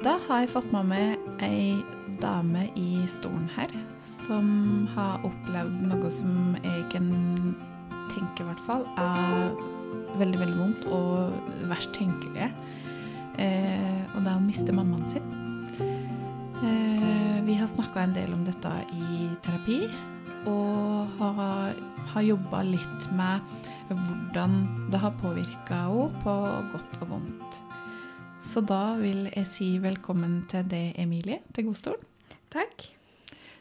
Da har jeg fått med meg ei dame i stolen her som har opplevd noe som jeg kan tenke i hvert fall er veldig, veldig vondt og verst tenkelige. Eh, og det er å miste mammaen sin. Eh, vi har snakka en del om dette i terapi, og har, har jobba litt med hvordan det har påvirka henne på godt og vondt. Så da vil jeg si velkommen til deg, Emilie, til Godstolen. Takk.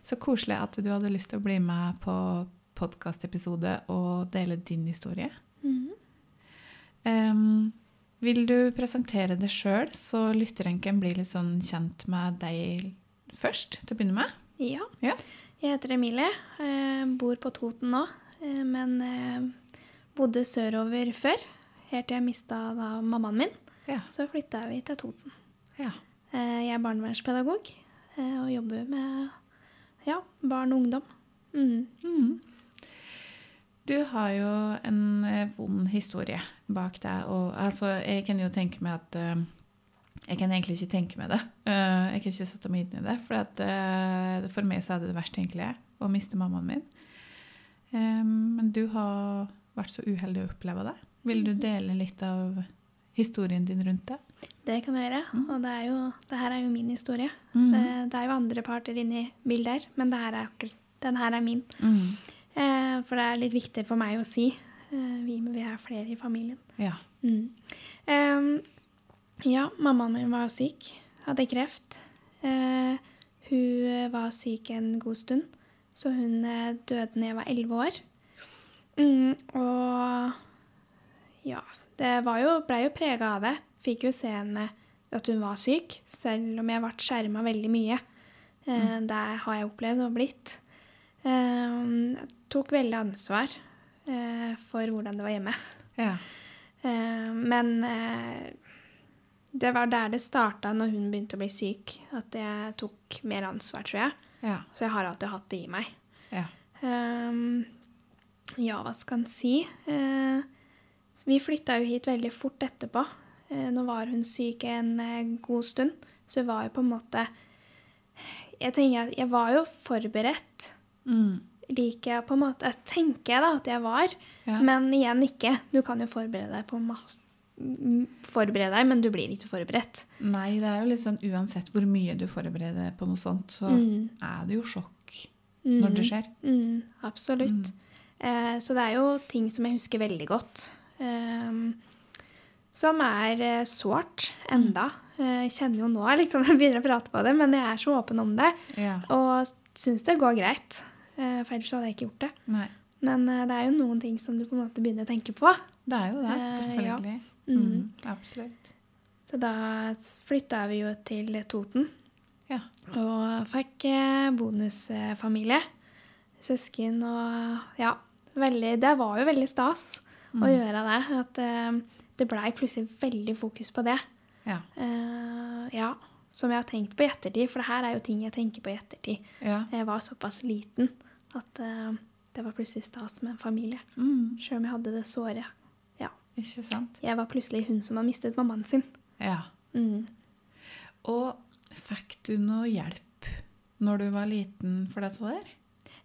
Så koselig at du hadde lyst til å bli med på podkastepisode og dele din historie. Mm -hmm. um, vil du presentere deg sjøl, så lytterenken blir litt sånn kjent med deg først, til å begynne med? Ja. Ja. Jeg heter Emilie. eh, bor på Toten nå, eh, men eh, bodde sørover før. Helt til jeg mista mammaen min. Ja. Så flytta vi til Toten. ja. Eh, jeg er barnevernspedagog eh, og jobber med ja, barn og ungdom. Mm. Mm. Du har jo en eh, vond historie bak deg, og altså, jeg kan jo tenke meg at Jeg kan egentlig ikke tenke meg det. Jeg kan ikke sette meg inn i det, for at, for meg så er det det verst tenkelige å miste mammaen min. Men du har vært så uheldig å oppleve det. Vil du dele litt av historien din rundt det? Det kan jeg gjøre. Mhm. Og det, er jo, det her er jo min historie. Mm. Eh, det er jo andre parter inni bildet her, men det her er akkurat, den her er min. Mm. Eh, for det er litt viktig for meg å si. Eh, vi, vi er flere i familien. Ja. Mm. Em, ja, mammaen min var syk. Hadde kreft. Eh, hun var syk en god stund, så hun døde da jeg var elleve år. Mm, og ja, det var jo, ble jo prega av det. Fikk jo se henne at hun var syk, selv om jeg ble skjerma veldig mye. Mm. Det har jeg opplevd og blitt. Eh, jeg tok veldig ansvar eh, for hvordan det var hjemme. ja. Eh, men eh, det var der det starta når hun begynte å bli syk, at jeg tok mer ansvar, tror jeg. Ja. Så jeg har alltid hatt det i meg. Ja. Ja, hva skal en si? Eh, så vi flytta jo hit veldig fort etterpå. Eh, nå var hun syk en eh, god stund, så hun var jo på en måte Jeg tenker at jeg var jo forberedt. Mm. Liker jeg på en måte Tenker jeg da at jeg var. Ja. Men igjen ikke. Du kan jo forberede deg på Forberede deg, men du blir ikke forberedt. Nei, det er jo litt sånn uansett hvor mye du forbereder deg på noe sånt, så Mm. er det jo sjokk når det skjer. Mm, absolutt. Eh, så det er jo ting som jeg husker veldig godt. Ehm, som er eh, sårt enda. Eh, jeg kjenner jo nå liksom, jeg begynner å prate på det, men jeg er så åpen om det. Ja. Og syns det går greit. Eh, for ellers hadde jeg ikke gjort det. Nei. Men det er jo noen ting som du på en måte begynner å tenke på. Det er jo det, selvfølgelig. ja. Mm. Mm, absolutt. Så da flytta vi jo til Toten. Ja. Og fikk bonusfamilie. Søsken og Ja. Veldig, det var jo veldig stas å gjøre det. At uh, det blei plutselig veldig fokus på det. Ja. Uh, ja. Som jeg har tenkt på i ettertid, for det her er jo ting jeg tenker på i ettertid. ja. Jeg var såpass liten at uh, det var plutselig stas med en familie. Mm, Sjøl om jeg hadde det såret. Ja. ikke sant? Jeg var plutselig hun som har mistet mammaen sin. Ja. Mm. Og fikk du noe hjelp når du var liten for dette der?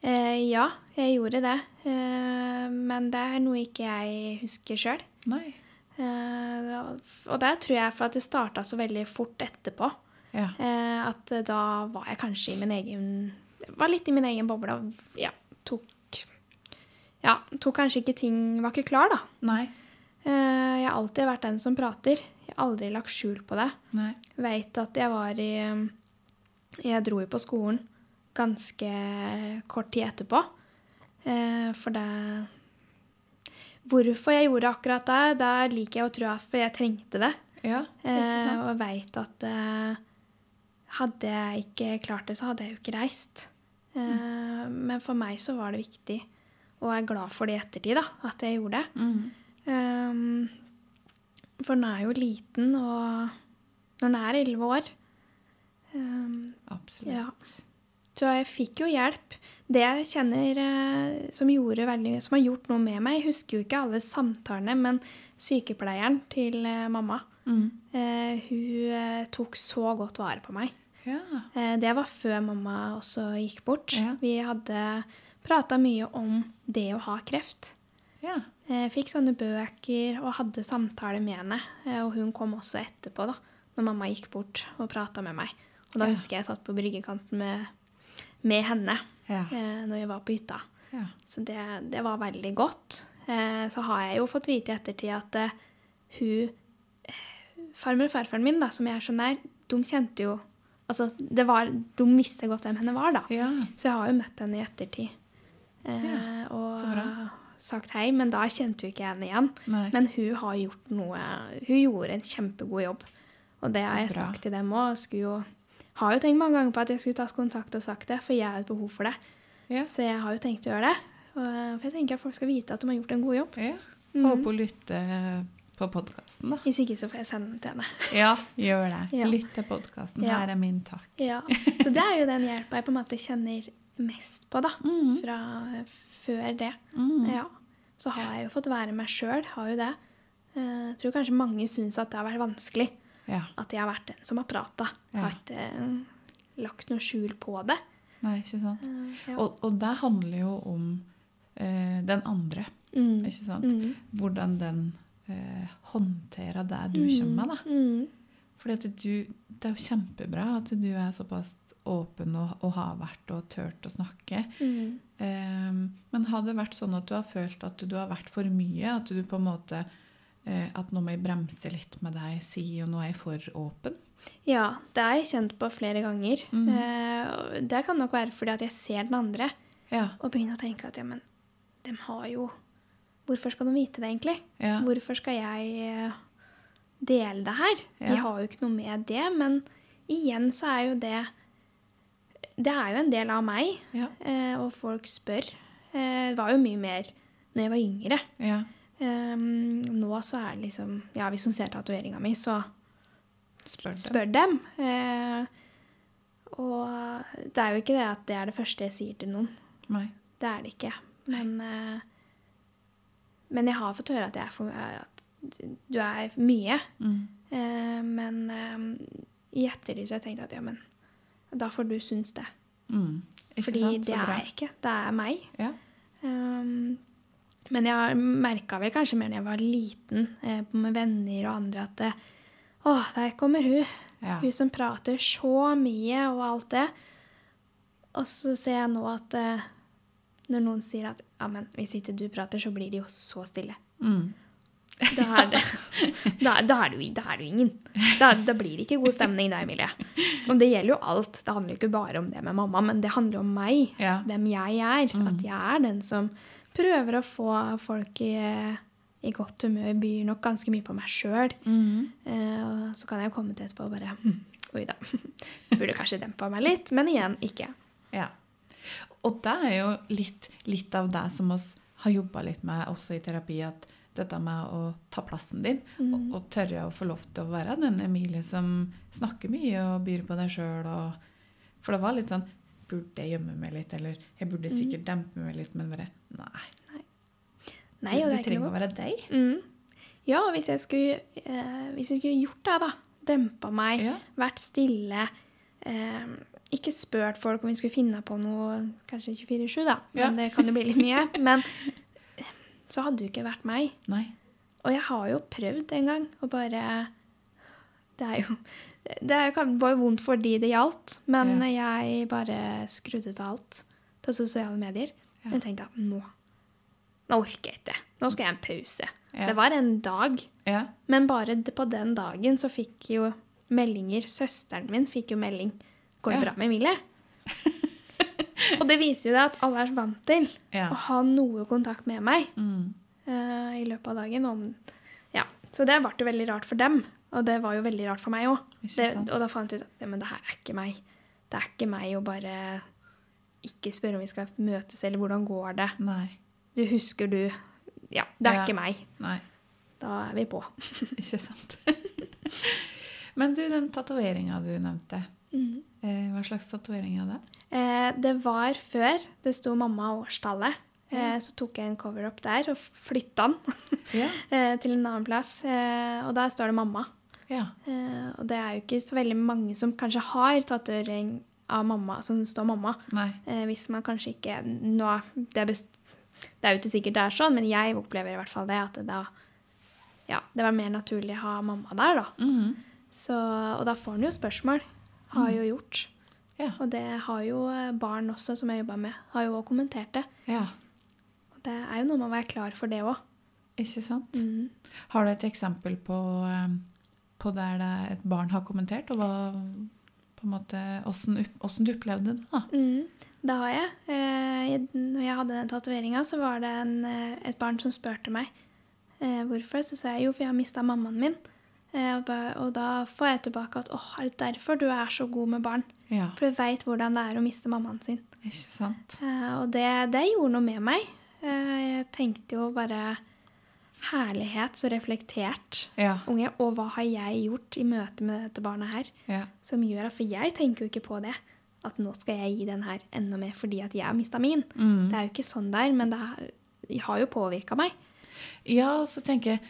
Eh, ja, jeg gjorde det. Eh, men det er noe ikke jeg husker sjøl. Eh, og det tror jeg for at det starta så veldig fort etterpå. Ja. Eh, at da var jeg kanskje i min egen Var litt i min egen boble og ja, tok Ja, tok kanskje ikke ting Var ikke klar, da. Nei. Eh, jeg har alltid vært den som prater. Jeg har aldri lagt skjul på det. Veit at jeg var i Jeg dro jo på skolen ganske kort tid etterpå. Eh, for det Hvorfor jeg gjorde akkurat det, da liker jeg å tro at jeg trengte det. Ja, det Eh, og veit at eh, hadde jeg ikke klart det, så hadde jeg jo ikke reist. Eh, Men for meg så var det viktig, og jeg er glad for det i ettertid, da, at jeg gjorde det. Mm. Um, for den er jo liten, og når den er elleve år um, Absolutt. Ja. Så jeg fikk jo hjelp. Det jeg kjenner eh, som, veldig, som har gjort noe med meg Jeg husker jo ikke alle samtalene, men sykepleieren til eh, mamma Mm. Eh, hun tok så godt vare på meg. Ja. Eh, det var før mamma også gikk bort. Ja. Vi hadde prata mye om det å ha kreft. Ja. Eh, fikk sånne bøker og hadde samtaler med henne. Og hun kom også etterpå, da, når mamma gikk bort og prata med meg. Og da husker jeg jeg satt på bryggekanten med, med henne Ja. eh, når vi var på hytta. ja. Så det, det var veldig godt. Eh, så har jeg jo fått vite i ettertid at eh, hun Farmor og farfaren min, da, som jeg er så nær, de kjente jo Altså, det var, de visste godt hvem henne var, da. ja. Så jeg har jo møtt henne i ettertid. Ja, og sagt hei, men da kjente hun ikke henne igjen. Nei. Men hun har gjort noe Hun gjorde en kjempegod jobb. Og det Så har jeg bra. sagt til dem òg. Har jo tenkt mange ganger på at jeg skulle tatt kontakt og sagt det, for jeg har et behov for det. ja. Så jeg har jo tenkt å gjøre det. Og, for jeg tenker at folk skal vite at de har gjort en god jobb. ja. Mm. Håper hun lytter på podkasten, da. Hvis ikke så får jeg sende den til henne. Ja, gjør det. Ja. Lytt til podkasten. Her er min takk. Ja. Så det er jo den hjelpa jeg på en måte kjenner mest på, da. Mm. Fra eh, før det. Mm. Ja. Så har jeg jo fått være meg sjøl, har jo det. Eh, Jeg tror kanskje mange syns at det har vært vanskelig. Ja. At jeg har vært den som har prata. Ja. Har ikke uh, lagt noe skjul på det. Nei, ikke sant. Uh, ja. Og, og det handler jo om uh, den andre, Mm. ikke sant. Mm. Hvordan den håndterer det du kommer med, da. Mm. Fordi at du, det er jo kjempebra at du er såpass åpen og, og har vært og turt å snakke. Mm. Ehm, men har det vært sånn at du har følt at du har vært for mye? At du på en måte At nå må jeg bremse litt med det jeg sier, og nå er jeg for åpen? Ja, det har jeg kjent på flere ganger. Mm. Eh, det kan nok være fordi at jeg ser den andre Ja. og begynner å tenke at ja, men de har jo Hvorfor skal de vite det, egentlig? ja. Hvorfor skal jeg eh, dele det her? Ja. De har jo ikke noe med det. Men igjen så er jo det Det er jo en del av meg, eh, og folk spør. Eh, det var jo mye mer når jeg var yngre. ja. Um, nå så er det liksom Ja, hvis hun ser tatoveringa mi, så Spør spør dem. Eh, og det er jo ikke det at det er det første jeg sier til noen. Nei. Det er det ikke. Men, uh, men jeg har fått høre at, jeg for, at du er mye. Mm. Uh, men eh, i ettertid så har jeg tenkt at ja, men da får du synes det. Mm. Fordi sant? Det er jeg ikke. Det er meg. Ja. Um, men jeg merka vel kanskje mer når jeg var liten, eh, med venner og andre, at det, Å, der kommer hun. Ja. Hun som prater så mye og alt det. Og så ser jeg nå at eh, når noen sier at ja, men hvis ikke du prater, så blir de jo så stille. Mm. Da er det, da, da er du, da er du ingen. Da, da blir det ikke god stemning der, Emilie. Og det gjelder jo alt. Det handler jo ikke bare om det med mamma, men det handler om meg. Ja. Hvem jeg er. Mm. At jeg er den som prøver å få folk i, i godt humør. Byr nok ganske mye på meg sjøl. Mm. Eh, så kan jeg jo komme til etterpå og bare hm, Oi da. Burde kanskje dempa meg litt. Men igjen, ikke. Ja. Og det er jo litt, litt av det som vi har jobba litt med også i terapi, at dette med å ta plassen din, Mm. og, og tørre å få lov til å være den Emilie som snakker mye og byr på deg sjøl. For det var litt sånn Burde jeg gjemme meg litt, eller jeg burde Mm. sikkert dempe meg litt, men bare Nei. Nei, og du ikke trenger å være deg. Mm. Ja, hvis jeg skulle, eh, hvis jeg skulle gjort det, da. Dempa meg, Ja. vært stille. Eh, ikke spurt folk om vi skulle finne på noe kanskje 24-7, da. Men Ja. det kan jo bli litt mye. Men eh, så hadde det ikke vært meg. Nei. Og jeg har jo prøvd en gang å bare Det er jo Det var jo vondt for de det gjaldt, men jeg bare skrudde til alt til sosiale medier. Ja. Jeg tenkte at nå Nå orker jeg ikke. Nå skal jeg ha en pause. Ja. Det var en dag, Ja. men bare på den dagen så fikk jo meldinger Søsteren min fikk jo melding. Går det Ja. bra med Emilie? Og det viser jo det at alle er vant til Ja. å ha noe kontakt med meg Mm. uh, i løpet av dagen. Om, ja. Så det ble jo veldig rart for dem, og det var jo veldig rart for meg òg. Og da fant jeg ut at ja, men det her er ikke meg. Det er ikke meg å bare ikke spørre om vi skal møtes, eller hvordan går det. Nei. Du husker du Ja, det er Ja. ikke meg. Nei. Da er vi på. Ikke sant. Men du, den tatoveringa du nevnte, eh, hva slags tatovering er det? Eh, det var før det sto mamma og årstallet. Eh, så tok jeg en cover-up der og flytta den Ja. eh, til en annen plass. Eh, og der står det mamma. Ja. Eh, og det er jo ikke så veldig mange som kanskje har tatovering av mamma, som står mamma. Eh, hvis man kanskje ikke nå, det, er det er jo ikke sikkert det er sånn, men jeg opplever i hvert fall det. At det da Ja, det var mer naturlig å ha mamma der, da. Mhm. Så, og da får en jo spørsmål. Har jo gjort. Ja. Og det har jo eh, barn også, som jeg jobba med, har jo også kommentert det. ja. Og det er jo noe med å være klar for det òg. Ikke sant? Mm. Har du et eksempel på, eh, på der det et barn har kommentert, og hva på en måte, hvordan, hvordan du opplevde det? da? Mm, det har jeg. Eh, når jeg hadde den tatoveringa, så var det en, eh, et barn som spurte meg eh, hvorfor. Så sa jeg jo, for jeg har mista mammaen min. Eh, og, og da får jeg tilbake at åh, er det derfor du er så god med barn? Ja, For du veit hvordan det er å miste mammaen sin. ikke sant? Eh, og det, det gjorde noe med meg. Jeg tenkte jo bare herlighet, så reflektert Ja, unge. Og hva har jeg gjort i møte med dette barnet her? ja, som gjør at For jeg tenker jo ikke på det. At nå skal jeg gi den her enda mer fordi at jeg har mista min. Mm. Det er jo ikke sånn der, men det har- har jo påvirka meg. ja og så tenker jeg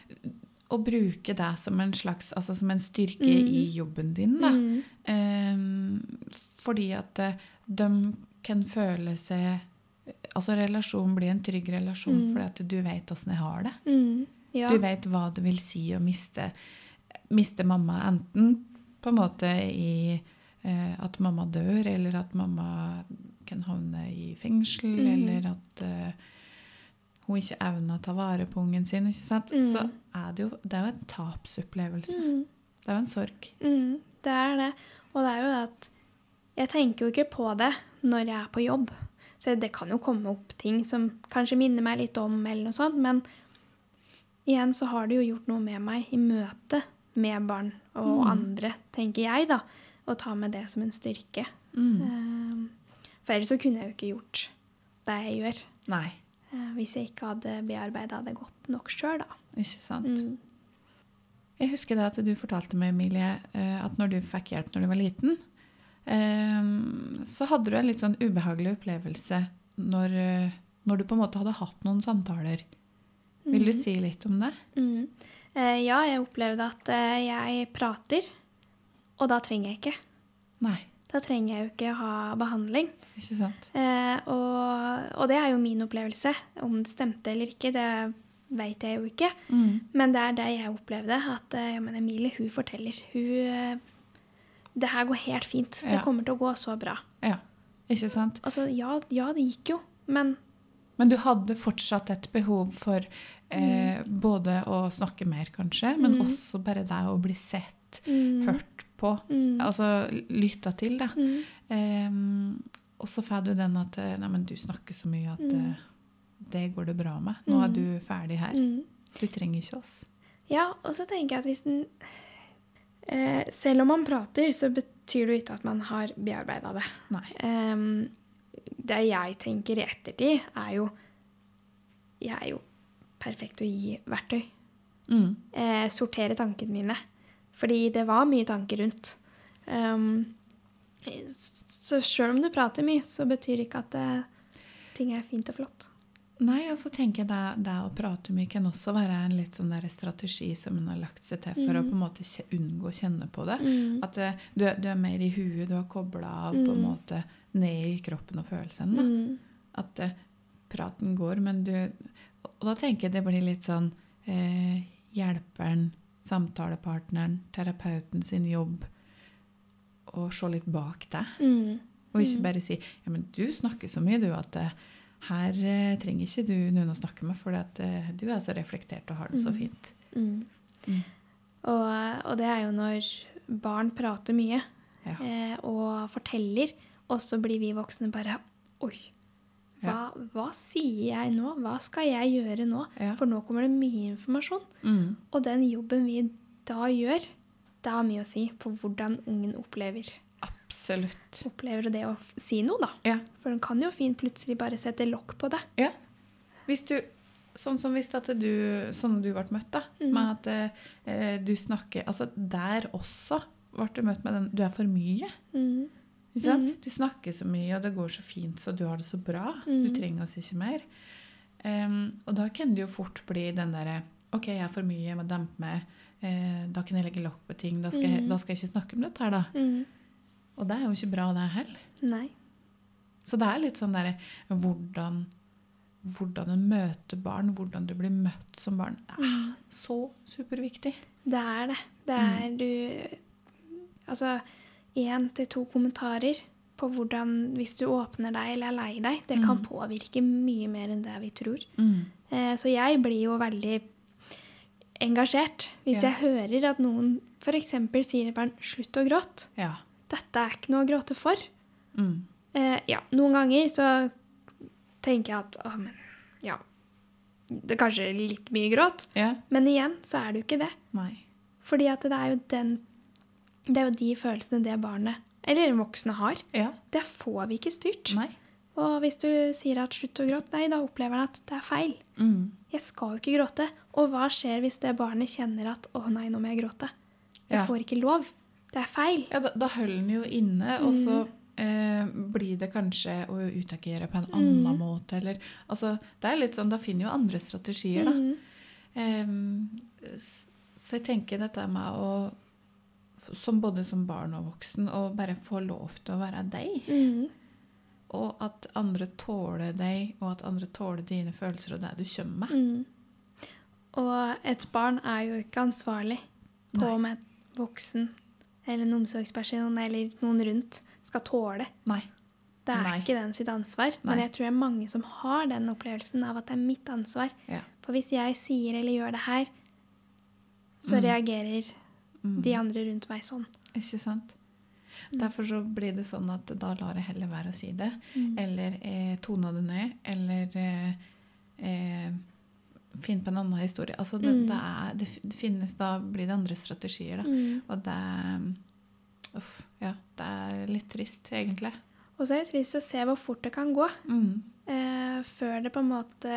å bruke det som en slags, altså som en styrke Mm. i jobben din, da. Mm. Um, fordi at eh, de kan føle seg Altså relasjonen blir en trygg relasjon Mm. fordi at du vet åssen jeg har det. Mm. Ja. Du vet hva det vil si å miste, miste mamma, enten på en måte i eh, at mamma dør, eller at mamma kan havne i fengsel, Mm. eller at eh, hun ikke evner å ta vare på ungen sin. ikke sant? Mm. Så er det jo det er jo en tapsopplevelse. Mm. Det er jo en sorg. Mm. Det er det. Og det er jo det at jeg tenker jo ikke på det når jeg er på jobb. Så det kan jo komme opp ting som kanskje minner meg litt om, eller noe sånt. Men igjen så har det jo gjort noe med meg i møte med barn og Mm. andre, tenker jeg, da. Å ta med det som en styrke. Mm. Eh, For ellers så kunne jeg jo ikke gjort det jeg gjør. Nei, eh, Hvis jeg ikke hadde bearbeida det godt nok sjøl, da. ikke sant. Mm. Jeg husker det at du fortalte meg, Emilie, eh, at når du fikk hjelp når du var liten, så hadde du en litt sånn ubehagelig opplevelse når, eh, når du på en måte hadde hatt noen samtaler. Vil du Mhm. si litt om det? Mm. Eh, Ja, jeg opplevde at eh, jeg prater, og da trenger jeg ikke. Nei, Da trenger jeg jo ikke ha behandling. ikke sant? Eh, og, og det er jo min opplevelse. Om det stemte eller ikke, det vet jeg jo ikke. Mm. Men det er det jeg opplevde. At ja, men Emilie hun forteller. Hun Det her går helt fint. Det Ja. kommer til å gå så bra. Ja, ikke sant? Altså, ja, ja, det gikk jo, men Men du hadde fortsatt et behov for eh, både å snakke mer, kanskje, men Mm. også bare det å bli sett, mm, hørt på, mm, altså lytta til, da. mm, Ehm, og så får du den at eh, Nei, men du snakker så mye at Mm. eh, det går det bra med. Nå er Mm. du ferdig her. mm. Du trenger ikke oss. Ja, og så tenker jeg at hvis den eh, Selv om man prater, så betyr det jo ikke at man har bearbeida det. Ehm, det jeg tenker i ettertid, er jo Jeg er jo perfekt å gi verktøy. Mm. Eh, sortere tankene mine. Fordi det var mye tanker rundt. Um, så sjøl om du prater mye, så betyr ikke at det, ting er fint og flott. Nei, og så tenker jeg det, det å prate mye kan også være en litt sånn der strategi som en har lagt seg til for å Mm. på en måte unngå å kjenne på det. Mm. At eh, du, du er mer i huet, du har kobla av på en Mm. måte ned i kroppen og følelsene. Mm. At uh, praten går, men du Og da tenker jeg det blir litt sånn eh, hjelperen, samtalepartneren, terapeuten sin jobb å se litt bak deg. Mm. Og ikke Mm. bare si ja, men du snakker så mye, du, at eh, her eh, trenger ikke du noen å snakke med, for at, eh, du er så reflektert og har det så Mm. fint. Mm. Mm. Og, og det er jo når barn prater mye Ja. eh, og forteller, og så blir vi voksne bare Oi, hva, hva sier jeg nå? Hva skal jeg gjøre nå? Ja. For nå kommer det mye informasjon. Mm. Og den jobben vi da gjør, det har mye å si på hvordan ungen opplever, Absolutt. opplever det å si noe, da. Ja. For den kan jo fint plutselig bare sette lokk på det. ja. Hvis du Sånn som hvis at du, sånn du ble møtt, da, Mm. med at eh, du snakker Altså der også ble du møtt med den Du er for mye. Mm. Ikke sant? Mhm. Du snakker så mye, og det går så fint, så du har det så bra. Du Mhm. trenger oss ikke mer. Um, og da kan det jo fort bli den derre OK, jeg er for mye, jeg må dempe meg. eh, Da kan jeg legge lokk på ting. Da skal, jeg, Mm. da skal jeg ikke snakke om dette her, da. Mm. Og det er jo ikke bra, det heller. Nei. Så det er litt sånn derre hvordan, hvordan en møter barn, hvordan du blir møtt som barn. Det er Mm. så superviktig. Det er det. Det Mm. er du Altså én til to kommentarer på hvordan Hvis du åpner deg eller er lei deg, det kan Mm. påvirke mye mer enn det vi tror. Mm. Eh, så jeg blir jo veldig engasjert hvis Ja. jeg hører at noen f.eks. sier til barn 'slutt å gråte'. Ja. Dette er ikke noe å gråte for. Mm. Eh, ja, noen ganger så tenker jeg at å, men ja Det er kanskje litt mye gråt. ja. Men igjen så er det jo ikke det. Nei. Fordi at det er jo den Det er jo de følelsene det barnet, eller voksne, har. Ja. Det får vi ikke styrt. Nei. Og hvis du sier at 'slutt å gråte', nei, da opplever han at det er feil. Mm. Jeg skal jo ikke gråte. Og hva skjer hvis det barnet kjenner at 'å nei, nå må jeg gråte'? Jeg Ja. får ikke lov. Det er feil. Ja, da, da holder den jo inne, og så eh, blir det kanskje å utagere på en annen måte, eller Altså, det er litt sånn, da finner jo andre strategier, da. Em, så jeg tenker dette med å som både som barn og voksen, å bare få lov til å være deg. Mm. Og at andre tåler deg, og at andre tåler dine følelser og det du kommer med. Mm. Og et barn er jo ikke ansvarlig på Nei. om et voksen eller en omsorgsperson eller noen rundt skal tåle. Nei. Det er Nei. ikke den sitt ansvar. Men jeg tror det er mange som har den opplevelsen av at det er mitt ansvar. Ja. For hvis jeg sier eller gjør det her, så Mm. reagerer Mm. de andre rundt meg sånn. Ikke sant? Derfor så blir det sånn at da lar jeg heller være å si det. Mm. Eller eh, tona det ned. Eller eh, eh, finn på en annen historie. Altså det, Mm. det, er, det, finnes Da blir det andre strategier, da. Mm. Og det Uff. Ja. Det er litt trist, egentlig. Og så er det trist å se hvor fort det kan gå. Mm. Eh, før det på en måte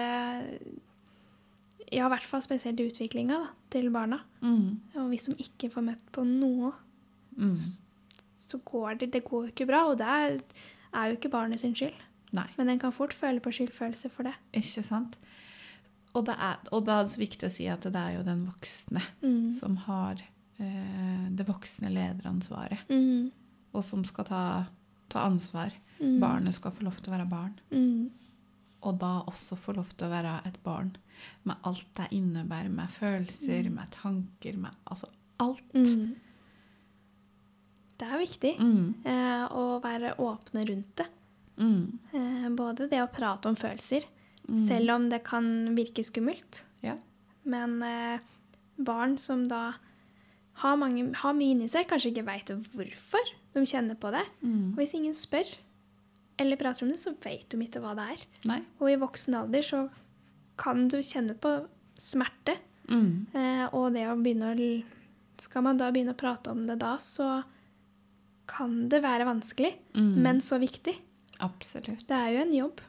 Ja, i hvert fall spesielt utviklinga til barna. Mm. Og hvis de ikke får møtt på noe, Mm. så går det Det går jo ikke bra. Og det er, er jo ikke barnet sin skyld. Nei. Men en kan fort føle på skyldfølelse for det. Ikke sant? Og, det er, og da er det så viktig å si at det er jo den voksne Mm. som har eh, det voksne lederansvaret, Mm. og som skal ta, ta ansvar. Mm. Barnet skal få lov til å være barn, Mm. og da også få lov til å være et barn med alt det innebærer, med følelser, med tanker, med altså alt. Mm. Det er viktig Mm. eh, å være åpne rundt det. Mm. Eh, både det å prate om følelser, Mm. selv om det kan virke skummelt. Ja. Men eh, barn som da har, mange, har mye inni seg, kanskje ikke veit hvorfor de kjenner på det. Mm. Og hvis ingen spør eller prater om det, så vet de ikke hva det er. Nei. Og i voksen alder så kan du kjenne på smerte. Mm. Eh, og det å begynne å Skal man da begynne å prate om det da, så kan det være vanskelig, Mm. men så viktig. Absolutt. Det er jo en jobb.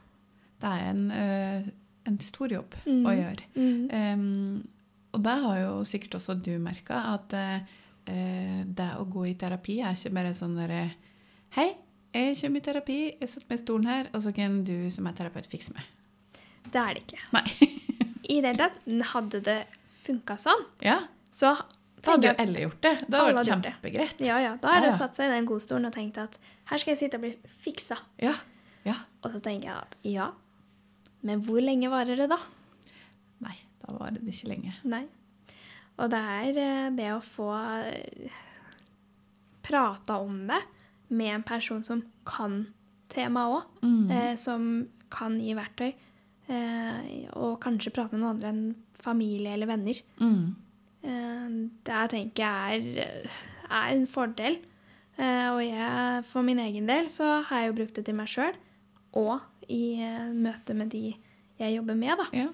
Det er en, uh, en stor jobb Mm. å gjøre. Mm. Um, og det har jo sikkert også du merka, at eh, det å gå i terapi er ikke bare sånn derre Hei, jeg kommer i terapi, jeg setter meg i stolen her, og så kan du som er terapeut fikse meg. Det er det ikke. Nei. I det hele tatt, hadde det funka sånn, ja, så da hadde jo alle gjort det. Det hadde vært kjempegreit. Ja, ja. Da har Ja, ja. satt seg i den godstolen og tenkt at her skal jeg sitte og bli fiksa. Ja. ja. Og så tenker jeg at ja, men hvor lenge varer det da? Nei, da var det ikke lenge. Nei. Og det er eh, det å få eh, prata om det med en person som kan temaet òg, Mm. eh, som kan gi verktøy, eh, og kanskje prate med noen andre enn familie eller venner. Mm. Eh, det tenker jeg er, er en fordel. Eh, og jeg, for min egen del så har jeg jo brukt det til meg sjøl, og i eh, møte med de jeg jobber med, da. Ja.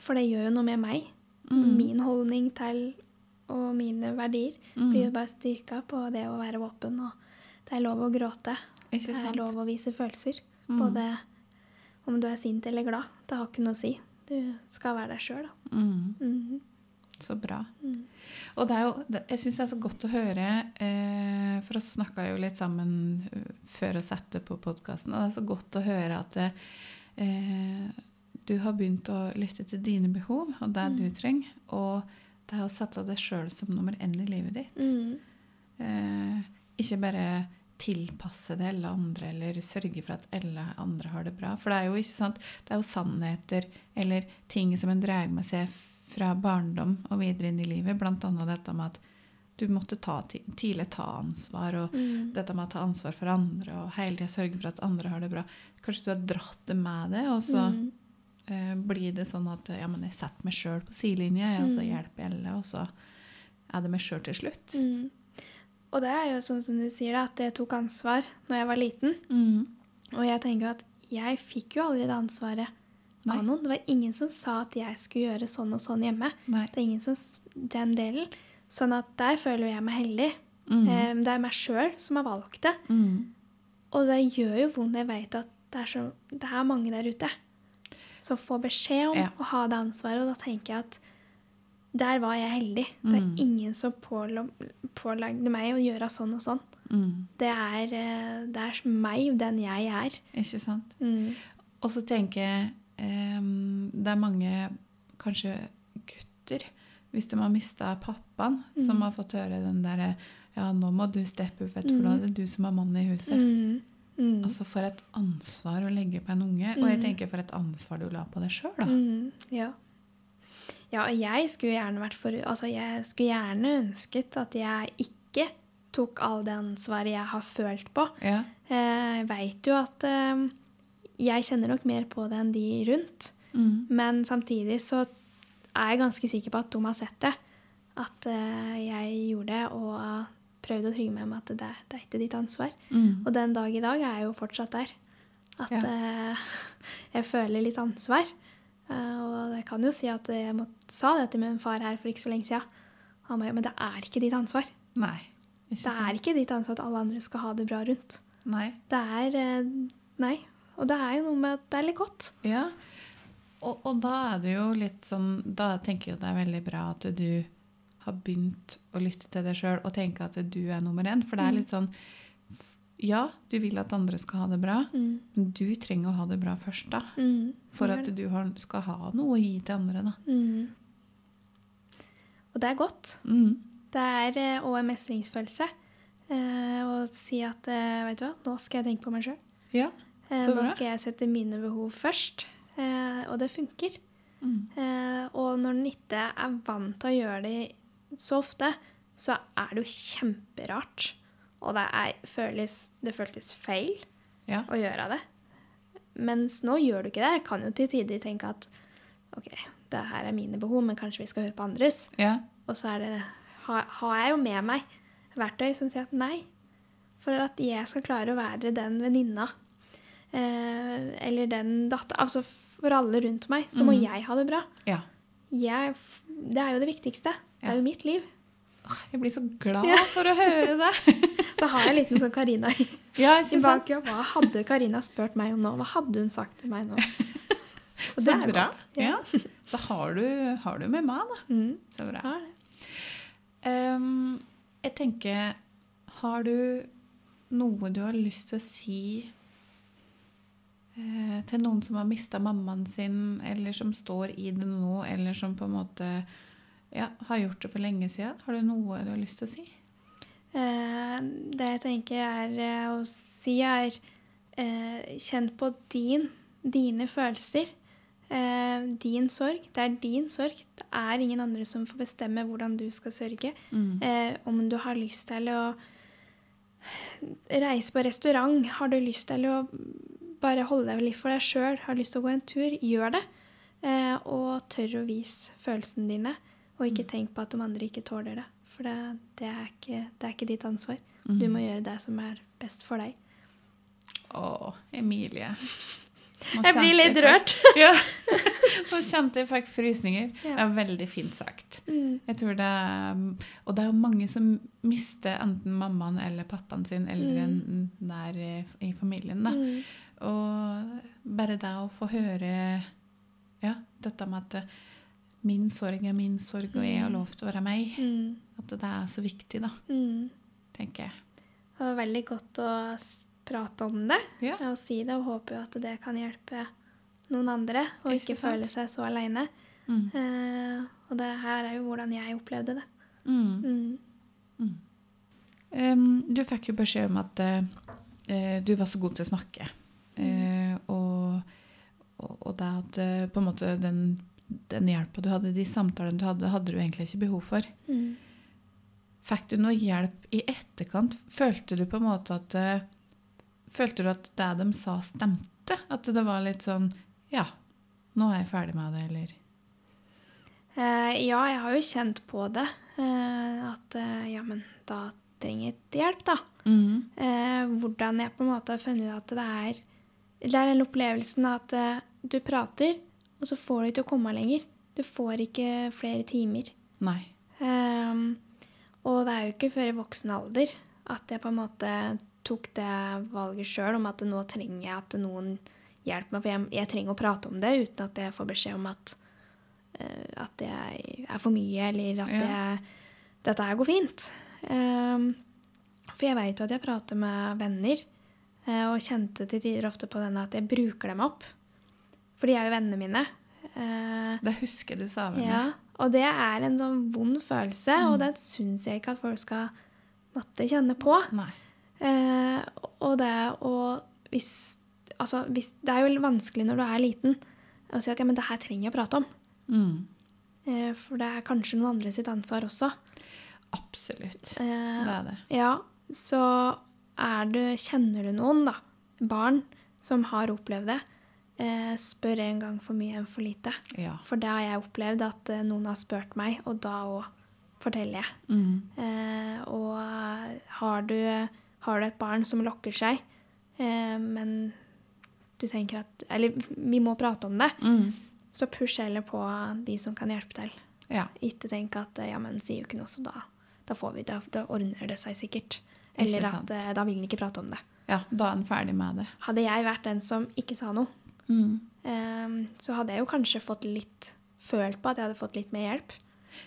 For det gjør jo noe med meg. Mm. Min holdning til og mine verdier Mm. blir jo bare styrka på det å være åpen. Og det er lov å gråte. Det er lov å vise følelser. Mm. Både om du er sint eller glad. Det har ikke noe å si. Du skal være deg sjøl, da. Mm. Mhm. Så bra. Mm. Og det jo, jeg syns det er så godt å høre, eh, for oss snakka jo litt sammen eh, før og sette på podkasten, og det er så godt å høre at eh, du har begynt å lytte til dine behov og det du trenger, og det er å sette deg sjøl som nummer én i livet ditt. Mm. Eh, ikke bare tilpasse det alle andre eller sørge for at alle andre har det bra. For det er jo ikke sant, det er jo sannheter eller ting som en drar med seg fra barndom og videre inn i livet. Annet dette med at du måtte ta, tidlig ta ansvar, og Mm. dette med å ta ansvar for andre og hele tida sørge for at andre har det bra. Kanskje du har dratt det med deg, og så Mm. eh, blir det sånn at ja, men jeg setter meg sjøl på sidelinja, og så Mm. hjelper jeg alle, og så er det meg sjøl til slutt. Mm. Og det er jo sånn som du sier, da, at jeg tok ansvar når jeg var liten. Mm. Og jeg tenker at jeg fikk jo aldri det ansvaret Nei. av noen. Det var ingen som sa at jeg skulle gjøre sånn og sånn hjemme. Nei. Det er ingen som Den delen. Sånn at der føler jeg meg heldig. Mm. Eh, Det er meg sjøl som har valgt det. Mm. Og det gjør jo vondt. Jeg vet at det er, så, det er mange der ute som får beskjed om Ja. å ha det ansvaret, og da tenker jeg at der var jeg heldig. Det er Mm. ingen som pålagde meg å gjøre sånn og sånn. Mm. Det er, eh, det er meg, den jeg er. Ikke sant? Mm. Og så tenker jeg ehm, Det er mange, kanskje gutter, hvis de har mista pappaen, som Mm. har fått høre den derre Ja, nå må du steppe opp, vet du, for da Mm. er det du som er mannen i huset. Mm. Mm. Altså, for et ansvar å legge på en unge. Og jeg Mm. tenker for et ansvar du la på deg sjøl, da. Mm, ja. Ja, og jeg skulle gjerne vært for Altså, jeg skulle gjerne ønsket at jeg ikke tok all det ansvaret jeg har følt på. Ja. Eh, Jeg veit jo at eh, jeg kjenner nok mer på det enn de rundt. Mm. Men samtidig så er jeg ganske sikker på at de har sett det. At uh, jeg gjorde det og prøvde å trygge meg med at det, det er ikke ditt ansvar. Mm. Og den dag i dag er jeg jo fortsatt der. At Ja. uh, jeg føler litt ansvar. Uh, og jeg kan jo si at jeg må, sa det til min far her for ikke så lenge siden. Han ba, men det er ikke ditt ansvar. Nei. Det er ikke ditt ansvar at alle andre skal ha det bra rundt. Nei. Det er Nei. Og det er jo noe med at det er litt godt. Ja. Og, og da er det jo litt sånn Da tenker jeg det er veldig bra at du har begynt å lytte til deg sjøl og tenke at du er nummer én. For det er Mm. litt sånn Ja, du vil at andre skal ha det bra, Mm. men du trenger å ha det bra først, da. Mm. For at du har, skal ha noe å gi til andre, da. Mm. Og det er godt. Mm. Det er òg en mestringsfølelse eh, å si at eh, vet du hva, nå skal jeg tenke på meg sjøl. Ja. Eh, nå skal jeg sette mine behov først. Eh, og det funker. Mm. Eh, og når den ikke er vant til å gjøre det så ofte, så er det jo kjemperart. Og det, er, føles, det føltes feil Ja. å gjøre det. Mens nå gjør du ikke det. Jeg kan jo til tider tenke at OK, det her er mine behov, men kanskje vi skal høre på andres. ja. Og så det, har, har jeg jo med meg verktøy som sier at nei. For at jeg skal klare å være den venninna eller den datter Altså for alle rundt meg, så må mm. jeg ha det bra. ja. Jeg, det er jo det viktigste. Det Ja. er jo mitt liv. Jeg blir så glad Ja. for å høre det. Så har jeg en liten sånn Karina i, ja, i bakgrunnen. Hva hadde Karina spurt meg om nå? Hva hadde hun sagt til meg nå? Og Så bra. Da har du, har du med meg, da. Mm. Så bra. Ehm, jeg tenker Har du noe du har lyst til å si eh, til noen som har mista mammaen sin, eller som står i det nå, eller som på en måte ja, har gjort det for lenge siden? Har du noe du har lyst til å si? Eh, det jeg tenker er eh, å si er eh, Kjenn på din, dine følelser. Eh, din sorg. Det er din sorg. Det er ingen andre som får bestemme hvordan du skal sørge. Mm. om du har lyst til å reise på restaurant, har du lyst til å bare holde deg litt for deg sjøl, har lyst til å gå en tur, gjør det. Eh, og tør å vise følelsene dine, og ikke tenk på at de andre ikke tåler det. For det, det, er, ikke, det er ikke ditt ansvar. Du må gjøre det som er best for deg. Å, Emilie. Nå Jeg blir litt fikk- rørt. Ja. Nå kjente jeg fikk frysninger. Ja. Det er veldig fint sagt. Mm. Jeg tror det er, Og det er jo mange som mister enten mammaen eller pappaen sin eller en nær i, i familien. da. Mm. Og bare det å få høre ja, dette med at min sorg er min sorg, og jeg har lov til å være meg. Mm. At det er så viktig, da, Mm. tenker jeg. Det var veldig godt å prate om det Ja. og si det, og håper jo at det kan hjelpe noen andre, og Ikke ikke føle seg så aleine. Mm. Eh, og det her er jo hvordan jeg opplevde det. Mm. Mm. Um, du fikk jo beskjed om at uh, du var så god til å snakke. Og, og, det at eh, på en måte den, den hjelpa du hadde, de samtalene du hadde, hadde du egentlig ikke behov for. Mm. Fikk du noe hjelp i etterkant? Følte du på en måte at eh, Følte du at det de sa, stemte? At det var litt sånn Ja, nå er jeg ferdig med det, eller Eh, ja, jeg har jo kjent på det. At ja, men da trenger jeg hjelp, da. Mm. hvordan jeg på en måte har funnet ut at det er Det er den opplevelsen at eh, du prater, og så får du ikke å komme lenger. Du får ikke flere timer. Nei. Um, og det er jo ikke før i voksen alder at jeg på en måte tok det valget sjøl om at nå trenger jeg at noen hjelper meg. For jeg, jeg trenger å prate om det uten at jeg får beskjed om at, uh, at det er for mye, eller at Ja. jeg, dette her går fint. Um, for jeg veit jo at jeg prater med venner, og kjente til tider ofte på denne at jeg bruker dem opp. For de er jo vennene mine. Eh, Det husker du sa vel? ja, og det er en sånn vond følelse, Mm. og den syns jeg ikke at folk skal måtte kjenne på. Nei. Eh, og det å hvis, altså, hvis, Det er jo vanskelig når du er liten å si at ja, men det her trenger jeg å prate om. Mm. Eh, for det er kanskje noen andre sitt ansvar også. Absolutt. Eh, Det er det. ja, så du, kjenner du noen, da, barn som har opplevd det, eh, spør en gang for mye enn for lite. Ja. For det har jeg opplevd at eh, noen har spurt meg, og da òg forteller jeg. Mm. Eh, og har du, har du et barn som lokker seg, eh, men du tenker at Eller vi må prate om det. Mm. Så push heller på de som kan hjelpe til. Ja. Ikke tenk at ja, men sier jo ikke noe, så da, da får vi det. Da ordner det seg sikkert. Eller at eh, da vil han ikke prate om det. ja, da er han ferdig med det. Hadde jeg vært den som ikke sa noe, Mm. eh, så hadde jeg jo kanskje fått litt følt på at jeg hadde fått litt mer hjelp.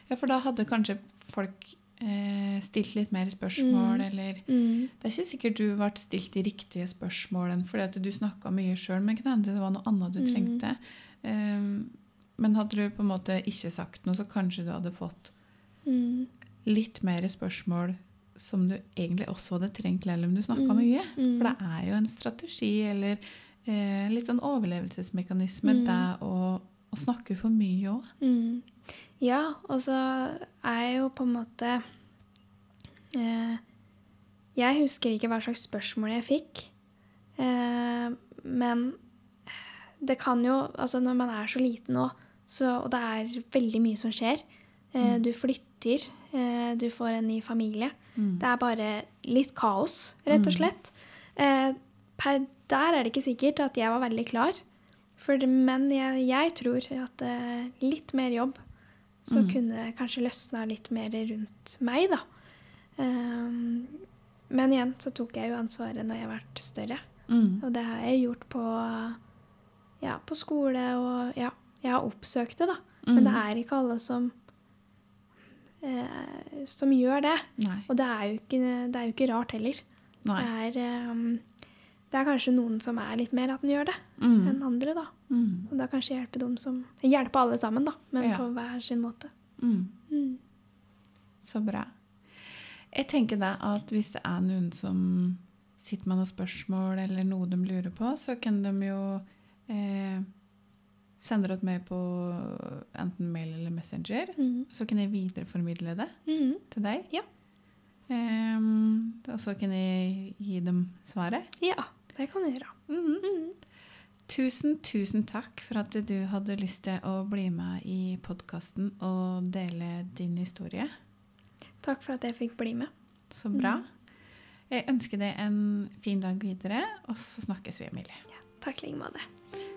Ja, for da hadde kanskje folk eh, stilt litt mer spørsmål, Mm. eller Mm. Det er ikke sikkert du ble stilt de riktige spørsmålene fordi at du snakka mye sjøl, men kan hende det var noe annet du Mm. trengte. Um, men hadde du på en måte ikke sagt noe, så kanskje du hadde fått Mm. litt mer spørsmål som du egentlig også hadde trengt, selv om du snakka Mm. mye. Mm. For det er jo en strategi eller eh, litt sånn overlevelsesmekanisme, Mm. det å, å snakke for mye òg. Mm. Ja, og så er jeg jo på en måte eh, Jeg husker ikke hva slags spørsmål jeg fikk. Eh, men det kan jo Altså, når man er så liten nå, så, og det er veldig mye som skjer eh, Mm. Du flytter, eh, du får en ny familie. Mm. Det er bare litt kaos, rett og Mm. slett. Eh, per der er det ikke sikkert at jeg var veldig klar. For, men jeg, jeg tror at eh, litt mer jobb, så Mm. kunne det kanskje løsna litt mer rundt meg, da. Um, men igjen så tok jeg jo ansvaret når jeg ble større. Mm. Og det har jeg gjort på, ja, på skole, og ja, jeg har oppsøkt det, da. Men det Mm. er ikke alle som, eh, som gjør det. Nei. Og det er ikke, det er jo ikke rart heller. Det er, um, det er kanskje noen som er litt mer at den gjør det, Mm. enn andre, da. Mm. Og da kanskje hjelpe dem som Hjelpe alle sammen, da, men Ja. på hver sin måte. Mm. Mm. Så bra. Jeg tenker da at hvis det er noen som sitter med noen spørsmål eller noe de lurer på, så kan de jo eh, sende det med meg på enten mail eller Messenger. Mm. Så kan jeg videreformidle det Mm. til deg. Ja. Um, og så kan jeg gi dem svaret. Ja, det kan du gjøre. Mhm. Mm. Tusen, tusen takk for at du hadde lyst til å bli med i podkasten og dele din historie. Takk for at jeg fikk bli med. Så bra. Jeg ønsker deg en fin dag videre, og så snakkes vi, Emilie. Takk i like måte.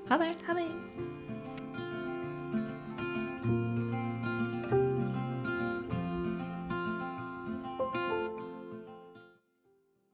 Ha det. Ha det.